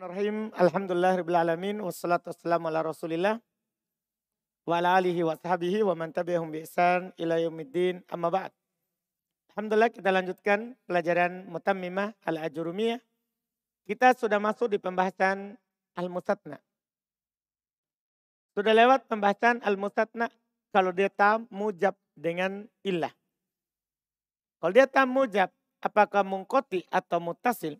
Bismillahirrahmanirrahim. Alhamdulillahirrahmanirrahim. Wassalatu wassalamu ala rasulillah. Wa ala alihi wa sahbihi wa man tabi'ahum bi ihsan ila yaumiddin amma ba'd. Alhamdulillah kita lanjutkan pelajaran Mutammimah al-Ajurumiyah. Kita sudah masuk di pembahasan al-mustatna. Sudah lewat pembahasan al-mustatna kalau dia tam mujab dengan illah. Kalau dia tam mujab, apakah mungkoti atau mutasil?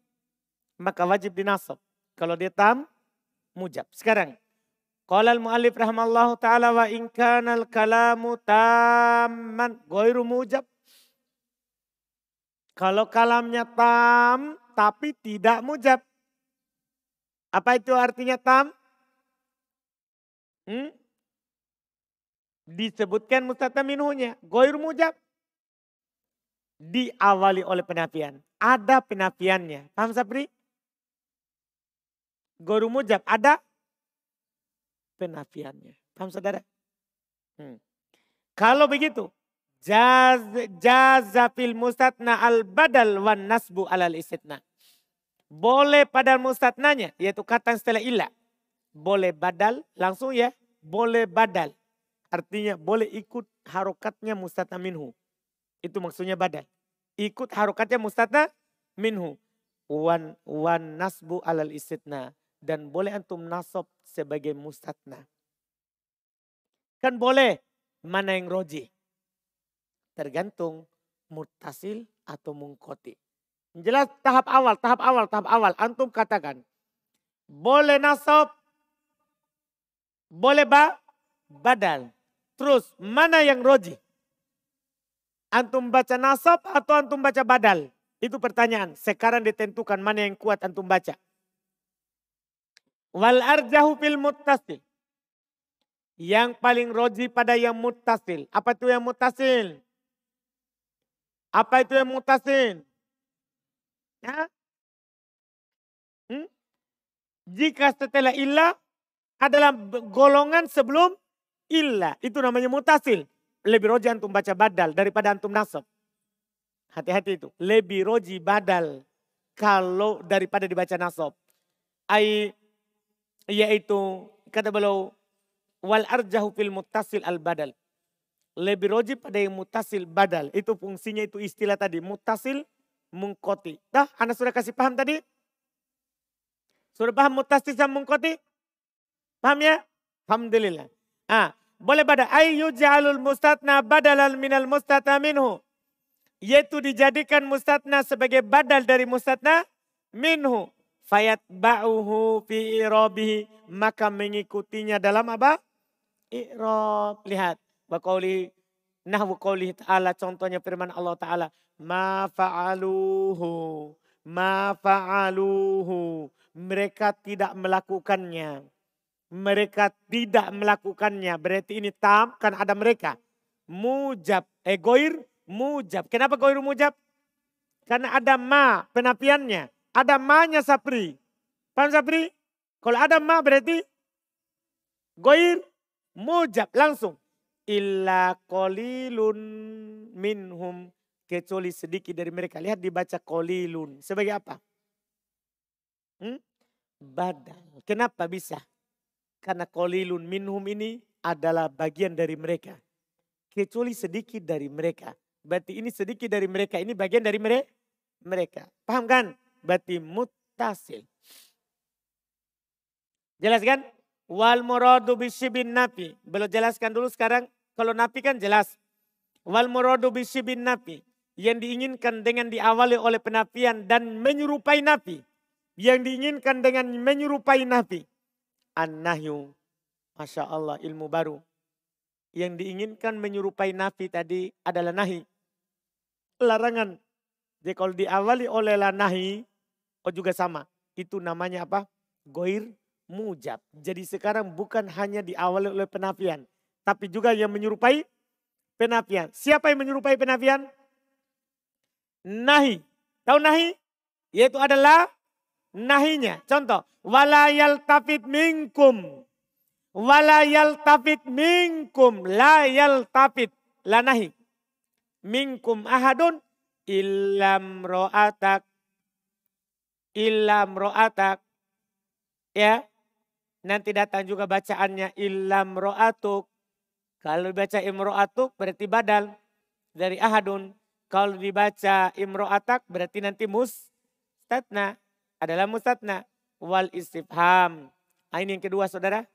maka wajib dinasab. Kalau dia tam, mujab. Sekarang, Qala al-mu'allif ta'ala wa in kana al-kalamu tamman ghairu mujab. Kalau kalamnya tam tapi tidak mujab. Apa itu artinya tam? Hmm? Disebutkan mustata minhunya. Goir mujab. Diawali oleh penafian. Ada penafiannya. Paham Sapri? Goru mujab ada penafiannya. Paham saudara? Hmm. Kalau begitu, jaz, fil mustatna al badal wan nasbu alal istitna. Boleh pada mustatnanya, yaitu kata setelah ilah. Boleh badal, langsung ya. Boleh badal. Artinya boleh ikut harokatnya mustatna minhu. Itu maksudnya badal. Ikut harokatnya mustatna minhu. Wan, wan nasbu alal istitna dan boleh antum nasab sebagai mustatna. Kan boleh mana yang roji. Tergantung mutasil atau mungkoti. Jelas tahap awal, tahap awal, tahap awal. Antum katakan. Boleh nasab. Boleh ba, badal. Terus mana yang roji? Antum baca nasab atau antum baca badal? Itu pertanyaan. Sekarang ditentukan mana yang kuat antum baca. Wal arjahu fil muttasil. Yang paling roji pada yang muttasil. Apa itu yang muttasil? Apa itu yang muttasil? Ya? Hmm? Jika setelah ilah adalah golongan sebelum ilah. Itu namanya mutasil. Lebih roji antum baca badal daripada antum nasab. Hati-hati itu. Lebih roji badal kalau daripada dibaca nasab. Ai yaitu kata beliau wal arjahu fil mutasil al badal. Lebih roji pada yang mutasil badal. Itu fungsinya itu istilah tadi. Mutasil mungkoti. Dah, anda sudah kasih paham tadi? Sudah paham mutasil sama mungkoti? Paham ya? Alhamdulillah. Ah, boleh pada ayu jalul mustatna badalan minal mustatna minhu. Yaitu dijadikan mustatna sebagai badal dari mustatna minhu fayat ba'uhu fi irobihi maka mengikutinya dalam apa? Irob. Lihat. Waqauli nahwu qauli ta'ala contohnya firman Allah Ta'ala. Ma fa'aluhu. Ma fa'aluhu. Mereka tidak melakukannya. Mereka tidak melakukannya. Berarti ini tam kan ada mereka. Mujab. Eh goir mujab. Kenapa goir mujab? Karena ada ma penapiannya. Ada ma-nya sapri. Paham sapri? Kalau ada ma berarti goir mujab langsung. Illa kolilun minhum. Kecuali sedikit dari mereka. Lihat dibaca kolilun. Sebagai apa? Hmm? Badal. Kenapa bisa? Karena kolilun minhum ini adalah bagian dari mereka. Kecuali sedikit dari mereka. Berarti ini sedikit dari mereka. Ini bagian dari mereka. Paham kan? Berarti mutasil. Jelaskan? Wal muradu bisyibin nafi. Belum jelaskan dulu sekarang. Kalau nafi kan jelas. Wal muradu bisyibin nafi. Yang diinginkan dengan diawali oleh penafian dan menyerupai nafi. Yang diinginkan dengan menyerupai nafi. An-nahyu. Masya Allah ilmu baru. Yang diinginkan menyerupai nafi tadi adalah nahi. Larangan. Jadi kalau diawali oleh nahi, Oh juga sama. Itu namanya apa? Goir mujab. Jadi sekarang bukan hanya diawali oleh penafian. Tapi juga yang menyerupai penafian. Siapa yang menyerupai penafian? Nahi. Tahu nahi? Yaitu adalah nahinya. Contoh. Walayal tafid minkum. Walayal tafid minkum. La yal tafid. La nahi. Minkum ahadun illam ro'atak ilam ro'atak Ya. Nanti datang juga bacaannya ilam ro'atuk. Kalau dibaca imro'atuk berarti badal dari ahadun. Kalau dibaca imro'atak berarti nanti mustatna. Adalah mustatna. Wal istifham. Nah, ini yang kedua saudara.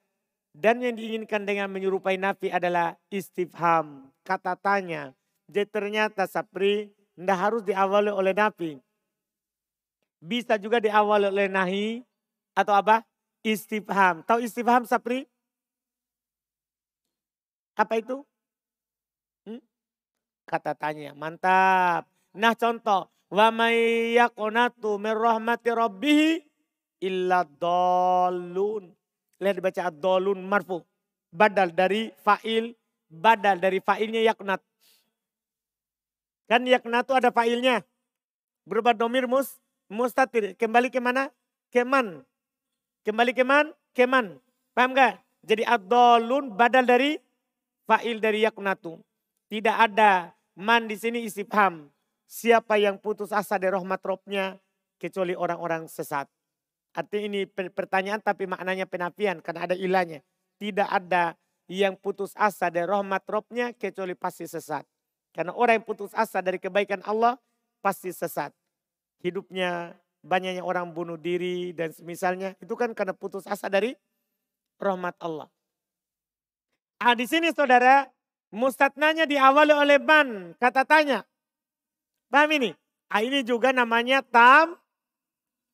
Dan yang diinginkan dengan menyerupai nafi adalah istifham. Kata tanya. Jadi ternyata sapri tidak harus diawali oleh nafi. Bisa juga diawali oleh nahi atau apa? Istifham. Tahu istifham sapri? Apa itu? Hmm? Kata tanya, mantap. Nah contoh, wa may yaqnatu min rahmati rabbih illa dallun. Lihat dibaca ad-dallun marfu. Badal dari fa'il, badal dari fa'ilnya yaknat. Kan yaknat itu ada fa'ilnya. Berubah domir mus, mustatir. Kembali ke mana? Keman. Kembali ke man? Keman. Paham gak? Jadi ad-dallun badal dari fa'il dari yaknatu. Tidak ada man di sini istifham. Siapa yang putus asa dari rahmat Robnya kecuali orang-orang sesat. Artinya ini pertanyaan tapi maknanya penafian karena ada ilahnya. Tidak ada yang putus asa dari rahmat Robnya kecuali pasti sesat. Karena orang yang putus asa dari kebaikan Allah pasti sesat. Hidupnya banyaknya orang bunuh diri dan misalnya itu kan karena putus asa dari rahmat Allah. Ah, di sini saudara, mustatnanya diawali oleh ban, kata tanya. Paham ini? Ah, ini juga namanya tam,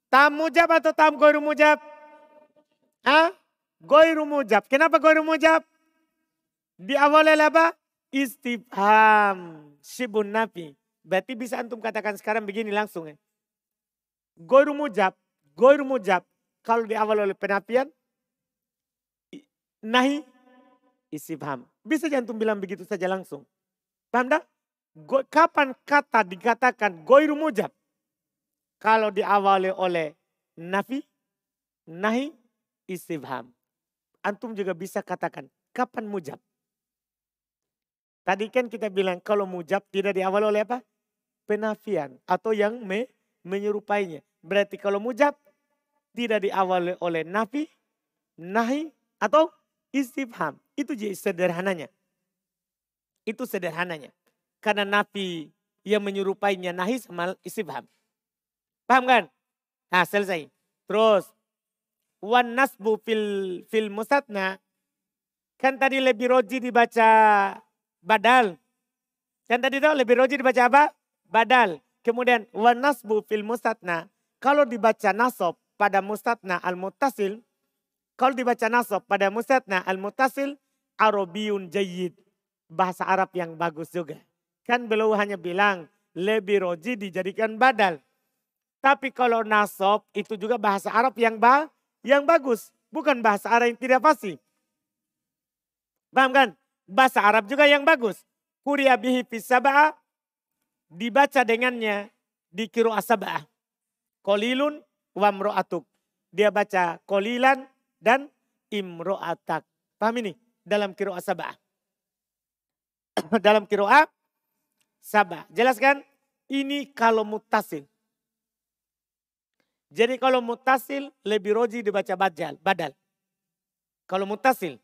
tam mujab atau tam goiru mujab? Ah, goiru mujab. Kenapa goiru mujab? Diawali oleh apa? Istifham, sibun nafi. Berarti bisa antum katakan sekarang begini langsung ya. Goiru mujab, goiru mujab. Kalau diawali oleh penafian, nahi istifham. Bisa jantung bilang begitu saja langsung. Paham dah? Kapan kata dikatakan goiru mujab? Kalau diawali oleh nafi, nahi, istifham. Antum juga bisa katakan kapan mujab? Tadi kan kita bilang kalau mujab tidak diawali oleh apa? Penafian atau yang me, menyerupainya. Berarti kalau mujab tidak diawali oleh nafi, nahi atau istifham. Itu jadi sederhananya. Itu sederhananya. Karena nafi yang menyerupainya nahi sama istifham. Paham kan? Nah selesai. Terus. Wan nasbu fil, fil musatna. Kan tadi lebih roji dibaca badal. Kan tadi tahu lebih roji dibaca apa? Badal. Kemudian wan nasbu fil musatna. Kalau dibaca nasob pada mustatna al-muttasil. Kalau dibaca nasob pada mustatna al-muttasil Arabiyun Jayid. Bahasa Arab yang bagus juga. Kan beliau hanya bilang lebih roji dijadikan badal. Tapi kalau nasob itu juga bahasa Arab yang ba yang bagus. Bukan bahasa Arab yang tidak pasti. Paham kan? Bahasa Arab juga yang bagus. Kuria bihi sabah dibaca dengannya di kiro asabah. Kolilun wamro'atuk. Dia baca kolilan dan imro'atak. Paham ini? dalam kiroa sabah. dalam kiroa sabah. Jelaskan? Ini kalau mutasil. Jadi kalau mutasil lebih roji dibaca badal. badal. Kalau mutasil.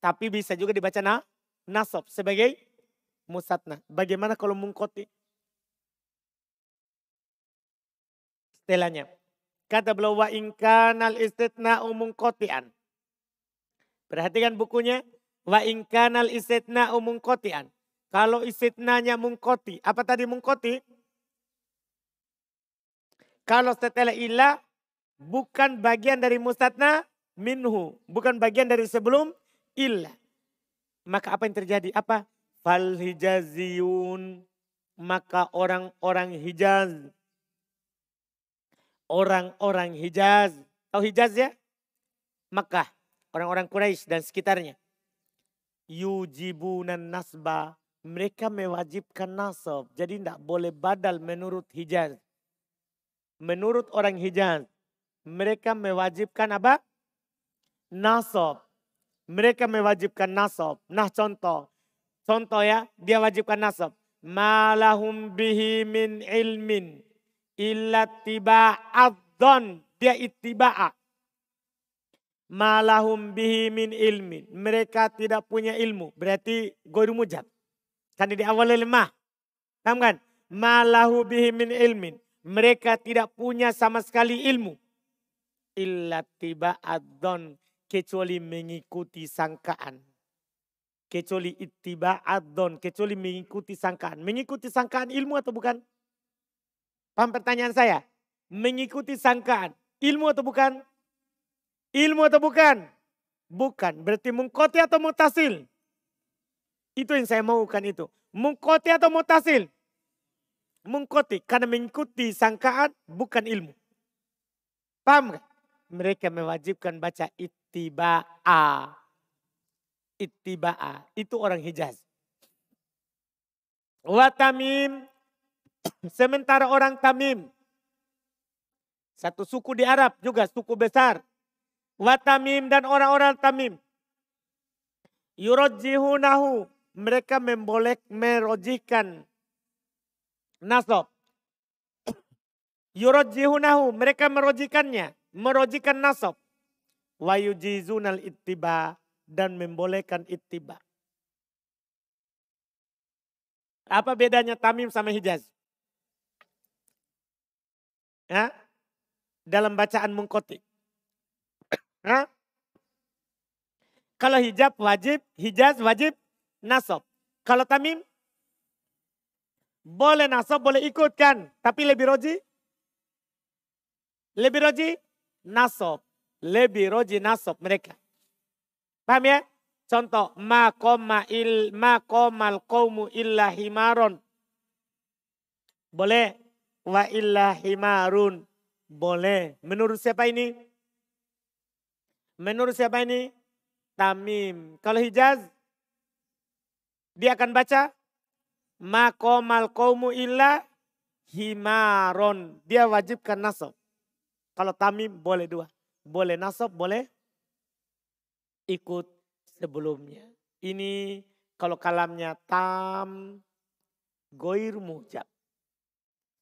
Tapi bisa juga dibaca na, nasob sebagai musatna. Bagaimana kalau mungkoti? Setelahnya. Kata beliau wa ingkanal istitna umungkotian. Perhatikan bukunya. Wa ingkanal istitna umungkotian. Kalau istitnanya mungkoti. Apa tadi mungkoti? Kalau setelah ilah bukan bagian dari mustatna minhu. Bukan bagian dari sebelum ilah. Maka apa yang terjadi? Apa? Fal hijaziyun. Maka orang-orang hijaz. Orang-orang hijaz. Tahu hijaz ya? Makkah orang-orang Quraisy dan sekitarnya. Yujibunan nasba, mereka mewajibkan nasab. Jadi tidak boleh badal menurut Hijaz. Menurut orang Hijaz, mereka mewajibkan apa? Nasab. Mereka mewajibkan nasab. Nah contoh, contoh ya, dia wajibkan nasab. Malahum bihi min ilmin illa tiba'adzon. Dia ittiba'a Malahum bihi min ilmin. Mereka tidak punya ilmu. Berarti goiru mujab. Kan di awal lemah. Paham kan? Malahu bihi min ilmin. Mereka tidak punya sama sekali ilmu. Illa tiba adon. Kecuali mengikuti sangkaan. Kecuali ittiba adon. Kecuali mengikuti sangkaan. Mengikuti sangkaan ilmu atau bukan? Paham pertanyaan saya? Mengikuti sangkaan. Ilmu atau bukan? Ilmu atau bukan? Bukan. Berarti mengkoti atau mutasil? Itu yang saya maukan itu. Mengkoti atau mutasil? Mengkoti. Karena mengikuti sangkaan bukan ilmu. Paham gak? Mereka mewajibkan baca ittiba'a. Ittiba'a. Itu orang Hijaz. Watamim. Sementara orang Tamim. Satu suku di Arab juga suku besar Watamim dan orang-orang Tamim. Yurojihunahu. Mereka memboleh merojikan nasab. Yurojihunahu. Mereka merojikannya. Merojikan nasab. Wayujizunal ittiba. Dan membolehkan ittiba. Apa bedanya Tamim sama Hijaz? Ya? Dalam bacaan mengkotik. Hah? Kalau hijab wajib, hijaz wajib nasab. Kalau tamim boleh nasab, boleh ikutkan. Tapi lebih roji? Lebih roji? Nasab. Lebih roji nasab mereka. Paham ya? Contoh, ma koma il ma komal kaumu illa himaron. Boleh. Wa illa himarun. Boleh. Menurut siapa ini? Menurut siapa ini? Tamim. Kalau Hijaz, dia akan baca makomal kaumu illa himaron. Dia wajibkan nasab. Kalau Tamim boleh dua. Boleh nasab, boleh ikut sebelumnya. Ini kalau kalamnya tam goir mujab.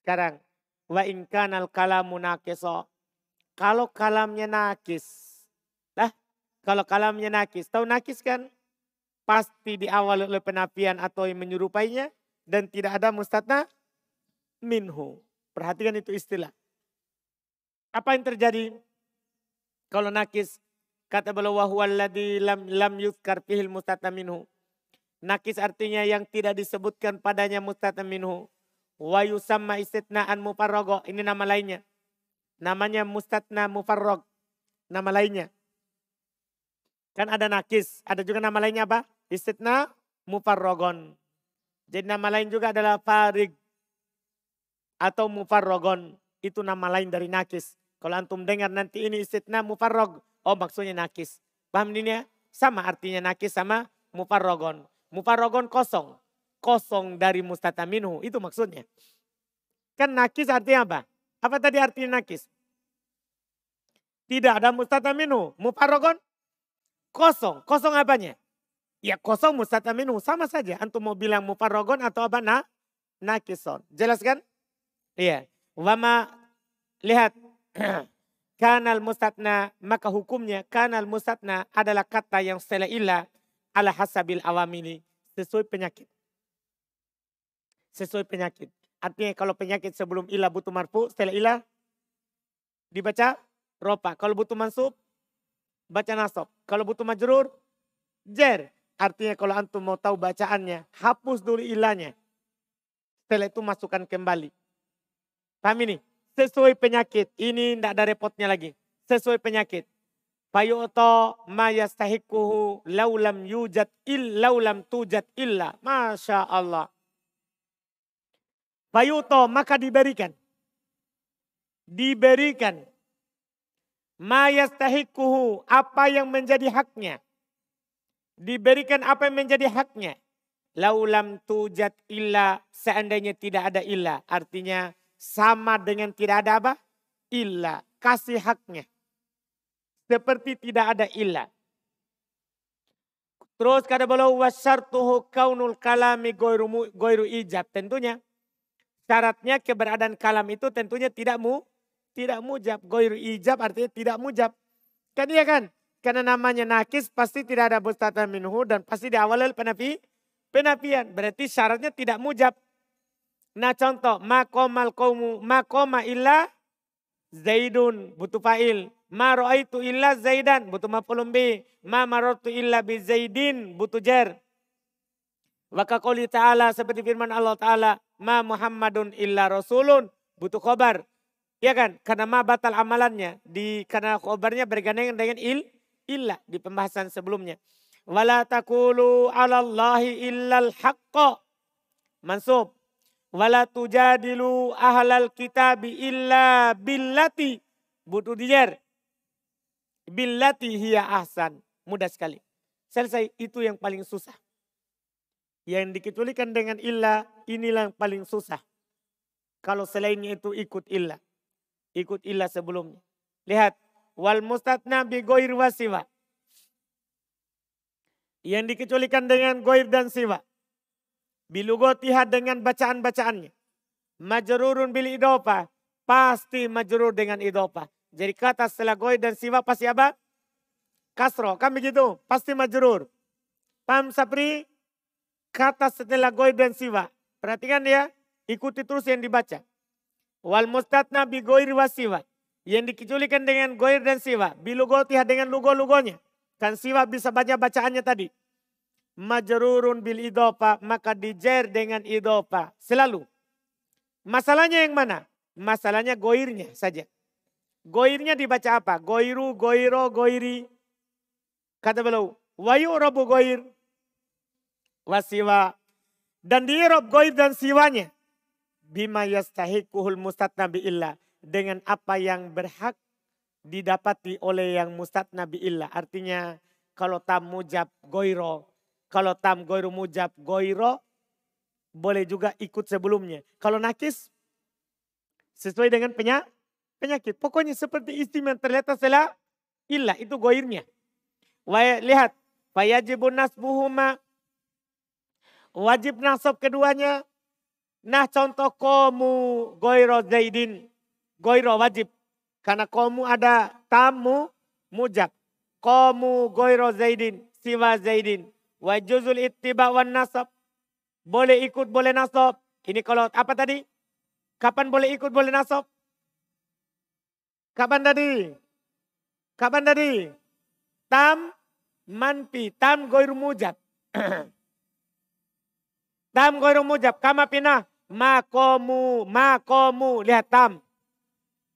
Sekarang wa inkanal kalamu nakiso. Kalau kalamnya nakis kalau kalamnya nakis, tahu nakis kan? Pasti diawal oleh penafian atau yang menyerupainya dan tidak ada mustatna minhu. Perhatikan itu istilah. Apa yang terjadi kalau nakis? Kata beliau wahualladhi lam lam yuzkar fihil mustatna minhu. Nakis artinya yang tidak disebutkan padanya mustatna minhu. Wa yusamma istitnaan mufarrogo. Ini nama lainnya. Namanya mustatna mufarrog. Nama lainnya. Kan ada nakis, ada juga nama lainnya apa? Istitna mufarrogon. Jadi nama lain juga adalah farig atau mufarrogon. Itu nama lain dari nakis. Kalau antum dengar nanti ini istitna mufarrog, oh maksudnya nakis. Paham ini ya? Sama artinya nakis sama mufarrogon. Mufarrogon kosong. Kosong dari mustataminu, itu maksudnya. Kan nakis artinya apa? Apa tadi artinya nakis? Tidak ada mustataminu. Mufarrogon Kosong. Kosong apanya? Ya kosong mustataminu. Sama saja. Antum mau bilang mufarrogon atau apa? Nah, nakison. Jelas kan? Iya. Wama, lihat. kanal mustatna, maka hukumnya kanal mustatna adalah kata yang setelah ilah ala hasabil awamili. Sesuai penyakit. Sesuai penyakit. Artinya kalau penyakit sebelum ilah butuh marfu, setelah ilah dibaca ropa. Kalau butuh mansub, baca nasab. Kalau butuh majrur, jer. Artinya kalau antum mau tahu bacaannya, hapus dulu ilahnya. Setelah itu masukkan kembali. Paham ini? Sesuai penyakit. Ini tidak ada repotnya lagi. Sesuai penyakit. Fayu'to ma yastahikuhu laulam yujad il laulam tujad illa. Masya Allah. Fayu'to maka diberikan. Diberikan mayastahikuhu, apa yang menjadi haknya. Diberikan apa yang menjadi haknya. Laulam tujat illa, seandainya tidak ada illa. Artinya sama dengan tidak ada apa? Illa, kasih haknya. Seperti tidak ada illa. Terus kata beliau wasyartuhu kaunul kalami goiru, goiru ijab. Tentunya syaratnya keberadaan kalam itu tentunya tidak mu, tidak mujab. Goir ijab artinya tidak mujab. Kan iya kan? Karena namanya nakis pasti tidak ada bustatan minhu dan pasti diawali penapi, penapian. Berarti syaratnya tidak mujab. Nah contoh, makomal kaumu, makoma illa zaidun, butuh fa'il. Ma ro'aitu illa zaidan, butuh maf'ulun bi. Ma marotu illa bi zaidin, butuh jar. Waka qoli ta'ala seperti firman Allah Ta'ala. Ma Muhammadun illa rasulun, butuh khobar. Ya kan? Karena ma batal amalannya. Di, karena khobarnya bergandengan dengan il, illa di pembahasan sebelumnya. Wala takulu ala Allahi illal haqqa. Mansub. Wala tujadilu ahlal kitabi illa billati. Butuh dijer. Billati hiya ahsan. Mudah sekali. Selesai. Itu yang paling susah. Yang dikecualikan dengan illa, inilah yang paling susah. Kalau selainnya itu ikut illa ikut ilah sebelumnya. Lihat, wal mustatna bi goir wasiwa. Yang dikecualikan dengan goir dan siwa. Bilugotiha dengan bacaan-bacaannya. Majrurun bil idopa. Pasti majrur dengan idopa. Jadi kata setelah goir dan siwa pasti apa? Kasro, kan begitu? Pasti majrur. Paham Sapri? Kata setelah goir dan siwa. Perhatikan ya, ikuti terus yang dibaca. Wal mustatna bi goir wasiwa. Yang dikecualikan dengan goir dan siwa. Bilugotiha dengan lugo-lugonya. Kan siwa bisa baca bacaannya tadi. Majrurun bil idopa. Maka dijer dengan idopa. Selalu. Masalahnya yang mana? Masalahnya goirnya saja. Goirnya dibaca apa? Goiru, goiro, goiri. Kata beliau. Wayu robu goir. Wasiwa. Dan di Erob goir dan siwanya bima yastahiquhul mustatnabi illa dengan apa yang berhak didapati oleh yang mustatnabi illa. Artinya kalau tam mujab goiro, kalau tam goiro mujab goiro, boleh juga ikut sebelumnya. Kalau nakis, sesuai dengan penyakit. penyakit. Pokoknya seperti istimewa terlihat setelah illa, itu goirnya. Wah, lihat, fayajibun nasbuhuma, wajib nasab keduanya, Nah contoh komu goiro zaidin. Goiro wajib. Karena komu ada tamu mujab. Komu goiro zaidin. Siwa zaidin. Wajuzul ittiba wan nasab. Boleh ikut, boleh nasab. Ini kalau apa tadi? Kapan boleh ikut, boleh nasab? Kapan tadi? Kapan tadi? Tam manpi. Tam goiru mujab. tam goiru mujab. Kama pinah makomu, makomu, lihat tam.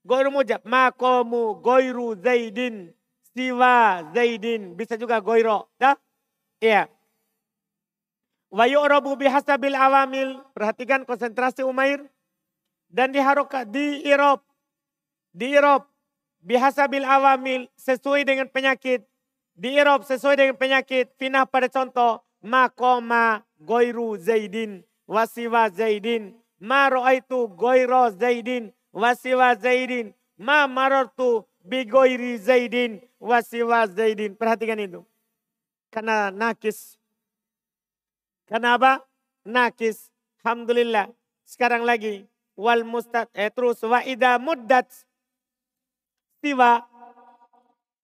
Goiru mujab, makomu, goiru zaidin, siwa zaidin. Bisa juga goiro, dah? Iya. Wa bihasabil awamil. Perhatikan konsentrasi Umair. Dan diharokat di Irop. Di Irop. Bihasabil awamil. Sesuai dengan penyakit. Di Irop sesuai dengan penyakit. Finah pada contoh. Makoma goiru zaidin wasiwa Zaidin. Ma ro'aitu goiro Zaidin wasiwa Zaidin. Ma marartu bi goiri Zaidin wasiwa Zaidin. Perhatikan itu. Karena nakis. Kenapa? Nakis. Alhamdulillah. Sekarang lagi. Wal mustad. Eh, terus. Wa ida muddat. Siwa.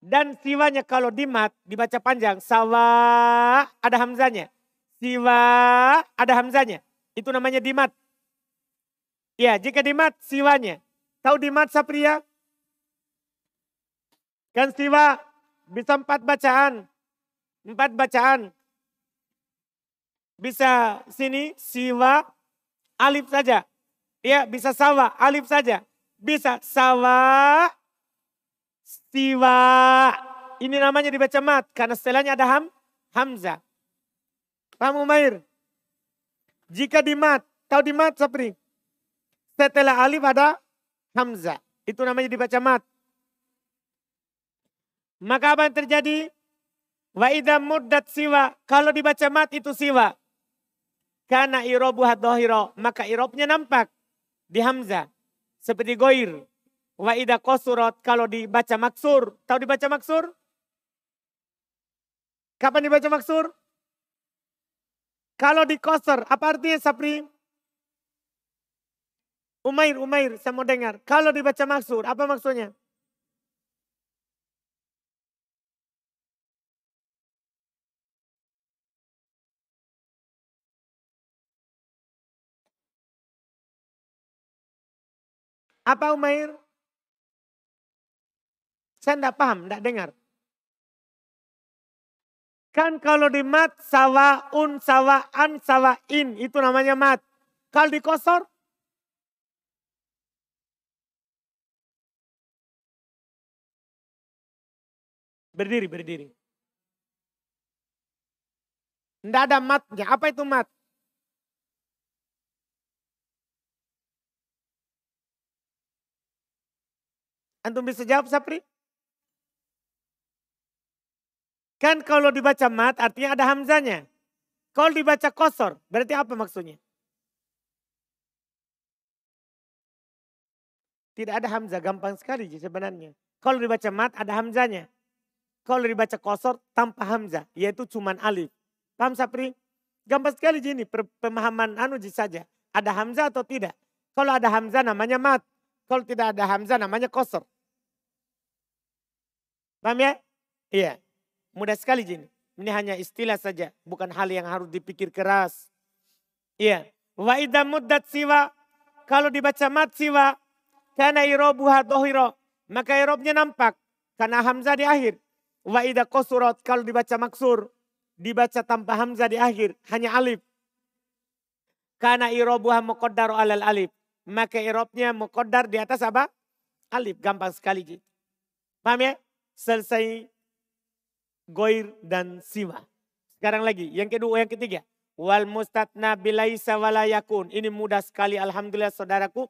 Dan siwanya kalau dimat. Dibaca panjang. Sawa. Ada hamzanya. Siwa. Ada hamzanya. Itu namanya dimat. Ya, jika dimat siwanya. Tahu dimat sapria? Kan siwa bisa empat bacaan. Empat bacaan. Bisa sini siwa alif saja. Ya, bisa sawa alif saja. Bisa sawa siwa. Ini namanya dibaca mat karena setelahnya ada ham, hamzah. Paham Umair? Jika di mat, tahu di mat seperti setelah alif ada hamzah. Itu namanya dibaca mat. Maka apa yang terjadi? Wa idha muddat siwa. Kalau dibaca mat itu siwa. Karena irobu hadohiro. Maka irobnya nampak di hamzah. Seperti goir. Wa idha kosurot. Kalau dibaca maksur. Tahu dibaca maksur? Kapan dibaca maksur? Kalau di koser, apa artinya Sapri? Umair, Umair, saya mau dengar. Kalau dibaca maksud, apa maksudnya? Apa Umair? Saya tidak paham, tidak dengar. Kan kalau di mat sawaun, sawaan, sawain itu namanya mat. Kalau di kosor Berdiri, berdiri. Tidak ada matnya. Apa itu mat? Antum bisa jawab Sapri? Kan kalau dibaca mat artinya ada hamzanya. Kalau dibaca kosor berarti apa maksudnya? Tidak ada hamzah, gampang sekali sebenarnya. Kalau dibaca mat ada hamzanya. Kalau dibaca kosor tanpa hamzah, yaitu cuman alif. Paham Sapri? Gampang sekali ini pemahaman anu saja. Ada hamzah atau tidak? Kalau ada hamzah namanya mat. Kalau tidak ada hamzah namanya kosor. Paham ya? Iya. Mudah sekali ini. Ini hanya istilah saja. Bukan hal yang harus dipikir keras. Iya. Wa idha muddat siwa. Kalau dibaca mat siwa. Karena irobuha dohiro. Maka irobnya nampak. Karena hamzah di akhir. Wa idha kosurot kalau dibaca maksur. Dibaca tanpa hamzah di akhir. Hanya alif. Karena irobuha muqaddar alal alif. Maka irobnya muqaddar di atas apa? Alif. Gampang sekali. Ji. Paham ya? Selesai goir dan siwa. Sekarang lagi. Yang kedua, yang ketiga. Wal mustatna bilaisa walayakun. Ini mudah sekali. Alhamdulillah saudaraku.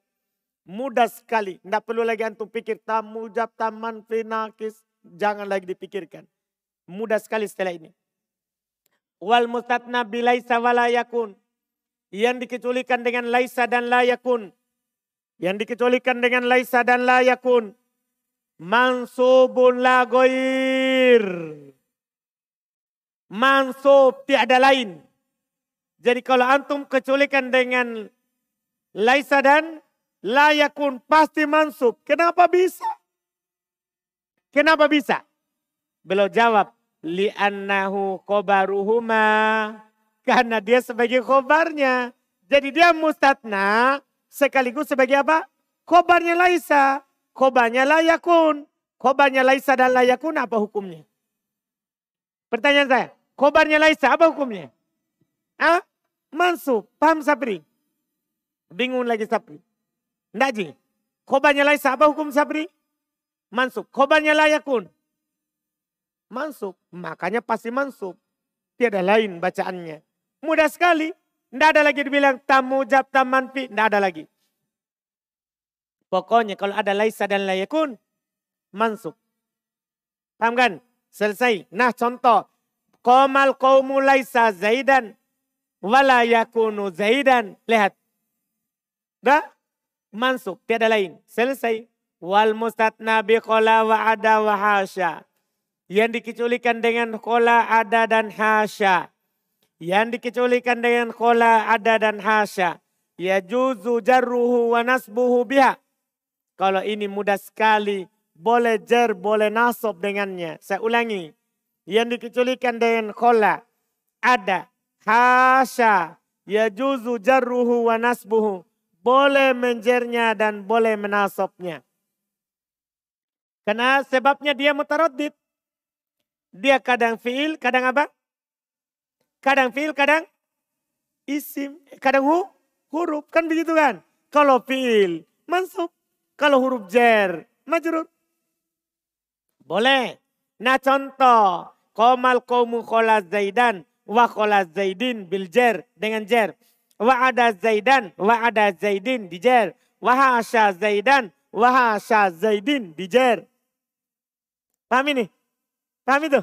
Mudah sekali. Tidak perlu lagi antum pikir tamu jab taman finakis Jangan lagi dipikirkan. Mudah sekali setelah ini. Wal mustatna bilaisa walayakun. Yang dikecualikan dengan laisa dan layakun. Yang dikecualikan dengan laisa dan layakun. Mansubun la goir. Mansub tiada lain. Jadi kalau antum kecualikan dengan laisa dan layakun pasti mansub. Kenapa bisa? Kenapa bisa? Beliau jawab, li'annahu kobaruhuma. Karena dia sebagai khobarnya. Jadi dia mustatna sekaligus sebagai apa? Khobarnya Laisa. Khobarnya layakun. Khobarnya Laisa dan layakun apa hukumnya? Pertanyaan saya, khobarnya Laisa apa hukumnya? Ah, mansub. Paham Sabri? Bingung lagi Sabri. Enggak Ji. Khobarnya Laisa apa hukum Sabri? Mansub. Khobarnya layakun. Mansub. Makanya pasti mansub. Tiada lain bacaannya. Mudah sekali. Tidak ada lagi dibilang tamu jab taman pi. Tidak ada lagi. Pokoknya kalau ada laisa dan layakun. Mansub. Paham kan? Selesai. Nah contoh. Komal kaumu laisa zaidan. Wala yakunu zaidan. Lihat. Dah? Mansub. Tiada lain. Selesai wal mustatna bi kola wa ada wa hasya. Yang dikecualikan dengan kola ada dan hasya. Yang dikecualikan dengan kola ada dan hasya. Ya juzu jarruhu wa nasbuhu biha. Kalau ini mudah sekali. Boleh jar, boleh nasab dengannya. Saya ulangi. Yang dikecualikan dengan kola. Ada. Hasya. Ya juzu jarruhu wa nasbuhu. Boleh menjernya dan boleh menasobnya. Karena sebabnya dia mutaradid. Dia kadang fiil, kadang apa? Kadang fiil, kadang isim. Kadang hu, huruf. Kan begitu kan? Kalau fiil, mansub. Kalau huruf jer, majrur. Boleh. Nah contoh. Komal kaumu khola zaidan. Wa khola zaidin bil jer. Dengan jer. Wa ada zaidan. Wa ada zaidin di jer. Wa hasya zaidan. Wa hasya zaidin di jer. Paham ini? Paham itu?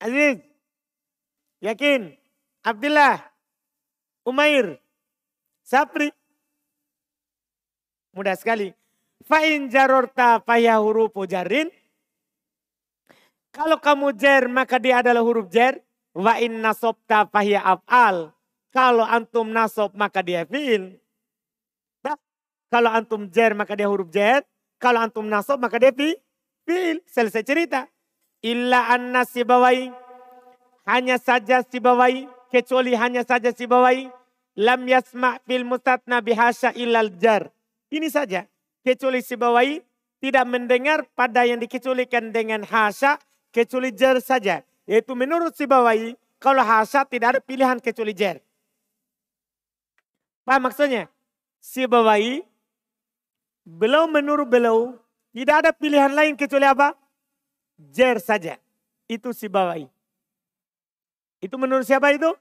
Aziz? Yakin? Abdullah? Umair? Sapri? Mudah sekali. Fa'in jarorta faya huruf jarin. Kalau kamu jer maka dia adalah huruf jer. Wa'in nasobta fahya af'al. Kalau antum nasob maka dia fi'il. Kalau antum jer maka dia huruf jer. Kalau antum nasob maka dia fi'il. Fiil, selesai cerita. Illa anna sibawai. Hanya saja sibawai. Kecuali hanya saja sibawai. Lam yasma' fil mustatna bihasya illal jar. Ini saja. kecuali sibawai tidak mendengar pada yang dikecualikan dengan hasya kecuali jer saja. Yaitu menurut sibawai kalau hasya tidak ada pilihan kecuali jer. Apa maksudnya? Sibawai beliau menurut beliau tidak ada pilihan lain kecuali apa? Jer saja. Itu sibawai. Itu menurut siapa itu?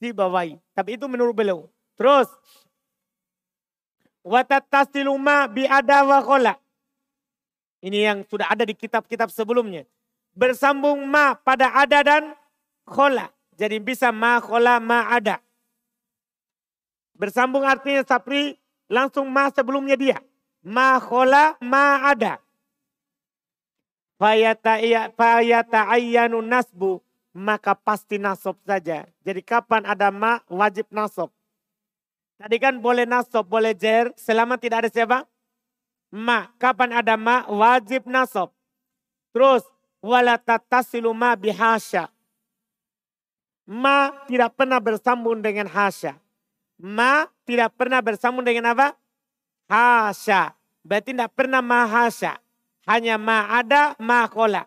Sibawai. Tapi itu menurut beliau. Terus Watatasilu ma bi'ada wa. Ini yang sudah ada di kitab-kitab sebelumnya. Bersambung ma pada ada dan khola. Jadi bisa ma khola ma ada. Bersambung artinya sapri langsung ma sebelumnya dia. Ma khola ma ada. Fayata ayyanu nasbu. Maka pasti nasob saja. Jadi kapan ada ma wajib nasob. Tadi kan boleh nasob, boleh jer, selama tidak ada siapa? Ma. Kapan ada ma? Wajib nasob. Terus, wala tatasilu ma bihasya. Ma tidak pernah bersambung dengan hasya. Ma tidak pernah bersambung dengan apa? Hasya. Berarti tidak pernah ma hasya. Hanya ma ada, ma kola.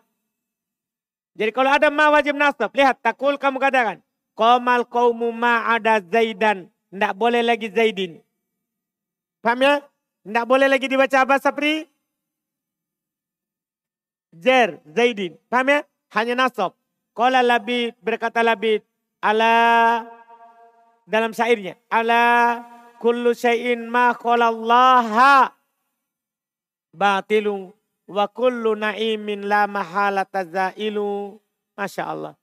Jadi kalau ada ma wajib nasab. Lihat, takul kamu katakan. Komal kaumu ma ada zaidan. Tidak boleh lagi Zaidin. Paham ya? Tidak boleh lagi dibaca apa Sapri? Jer, Zaidin. Paham ya? Hanya nasab. Kala labid, berkata labid. Ala, dalam syairnya. Ala kullu syai'in ma Allah batilu wa kullu na'imin la mahala tazailu. Masya Allah.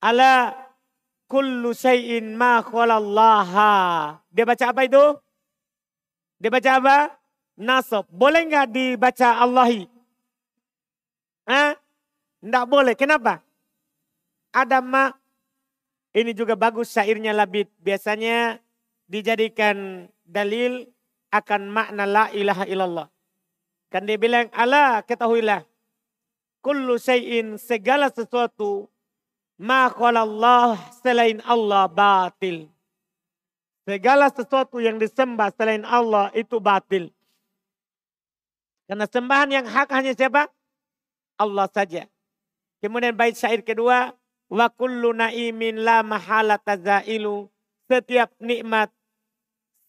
Ala kullu syai'in ma khalallaha. Dia baca apa itu? Dia baca apa? Nasab. Boleh nggak dibaca Allahi? Hah? Nggak boleh. Kenapa? Ada ma. Ini juga bagus syairnya labid. Biasanya dijadikan dalil akan makna la ilaha illallah. Kan dia bilang, Allah ketahuilah. Kullu syai'in segala sesuatu Allah selain Allah batil. Segala sesuatu yang disembah selain Allah itu batil. Karena sembahan yang hak hanya siapa? Allah saja. Kemudian bait syair kedua, wa kullu naimin la mahala tazailu. Setiap nikmat,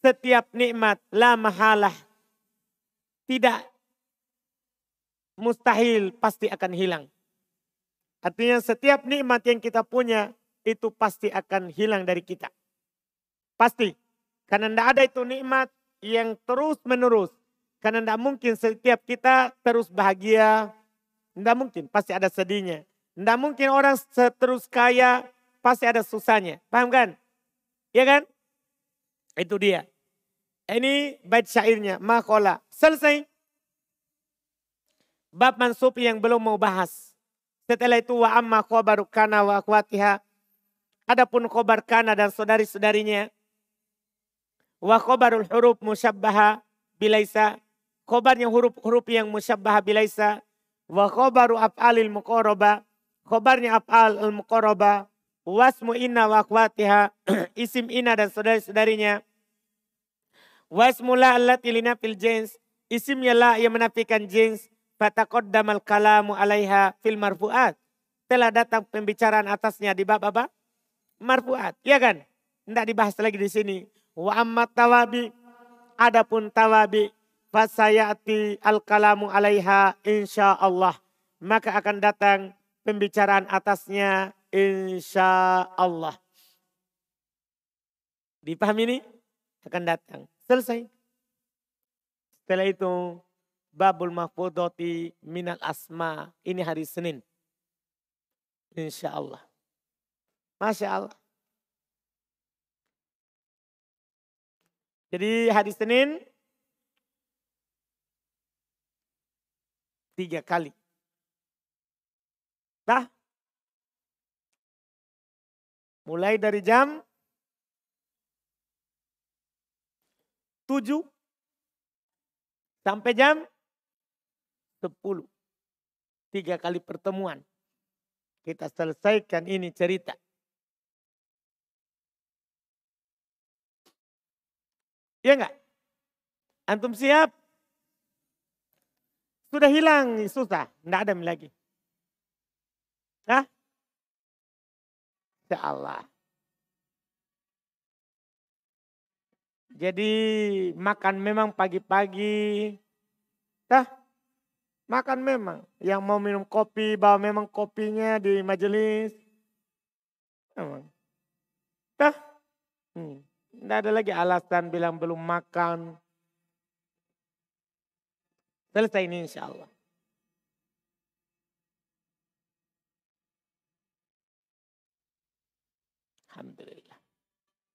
setiap nikmat la mahalah. Tidak mustahil pasti akan hilang. Artinya setiap nikmat yang kita punya itu pasti akan hilang dari kita. Pasti. Karena tidak ada itu nikmat yang terus menerus. Karena tidak mungkin setiap kita terus bahagia. Tidak mungkin, pasti ada sedihnya. Tidak mungkin orang terus kaya, pasti ada susahnya. Paham kan? Iya kan? Itu dia. Ini bait syairnya, makola. Selesai. Bab mansub yang belum mau bahas. Setelah itu wa amma khobaru kana wa akhwatiha. Adapun khobar kana dan saudari-saudarinya. Wa khobarul huruf musyabbaha bilaisa. Khobarnya huruf-huruf yang musyabbaha bilaisa. Wa khobaru af'alil muqoroba. Khobarnya af'al al-muqoroba. Wasmu inna wa akhwatiha. Isim inna dan saudari-saudarinya. Wasmu la allati linafil jins. Isimnya la yang menafikan jins Fataqaddamal kalamu alaiha fil marfu'at. Telah datang pembicaraan atasnya di bab apa? Marfu'at. Iya kan? Tidak dibahas lagi di sini. Wa amma tawabi. Adapun tawabi. Fasayati al kalamu alaiha insya Allah. Maka akan datang pembicaraan atasnya insya Allah. Dipahami ini? Akan datang. Selesai. Setelah itu Babul Mahfudoti Minal Asma. Ini hari Senin. Insya Allah. Masya Allah. Jadi hari Senin tiga kali. Dah. Mulai dari jam tujuh sampai jam sepuluh. Tiga kali pertemuan. Kita selesaikan ini cerita. Ya enggak? Antum siap? Sudah hilang, susah. Tidak ada lagi. Hah? Ya Allah. Jadi makan memang pagi-pagi. Tah, makan memang. Yang mau minum kopi, bawa memang kopinya di majelis. Memang. Tah, hmm. tidak ada lagi alasan bilang belum makan. Selesai ini insya Allah.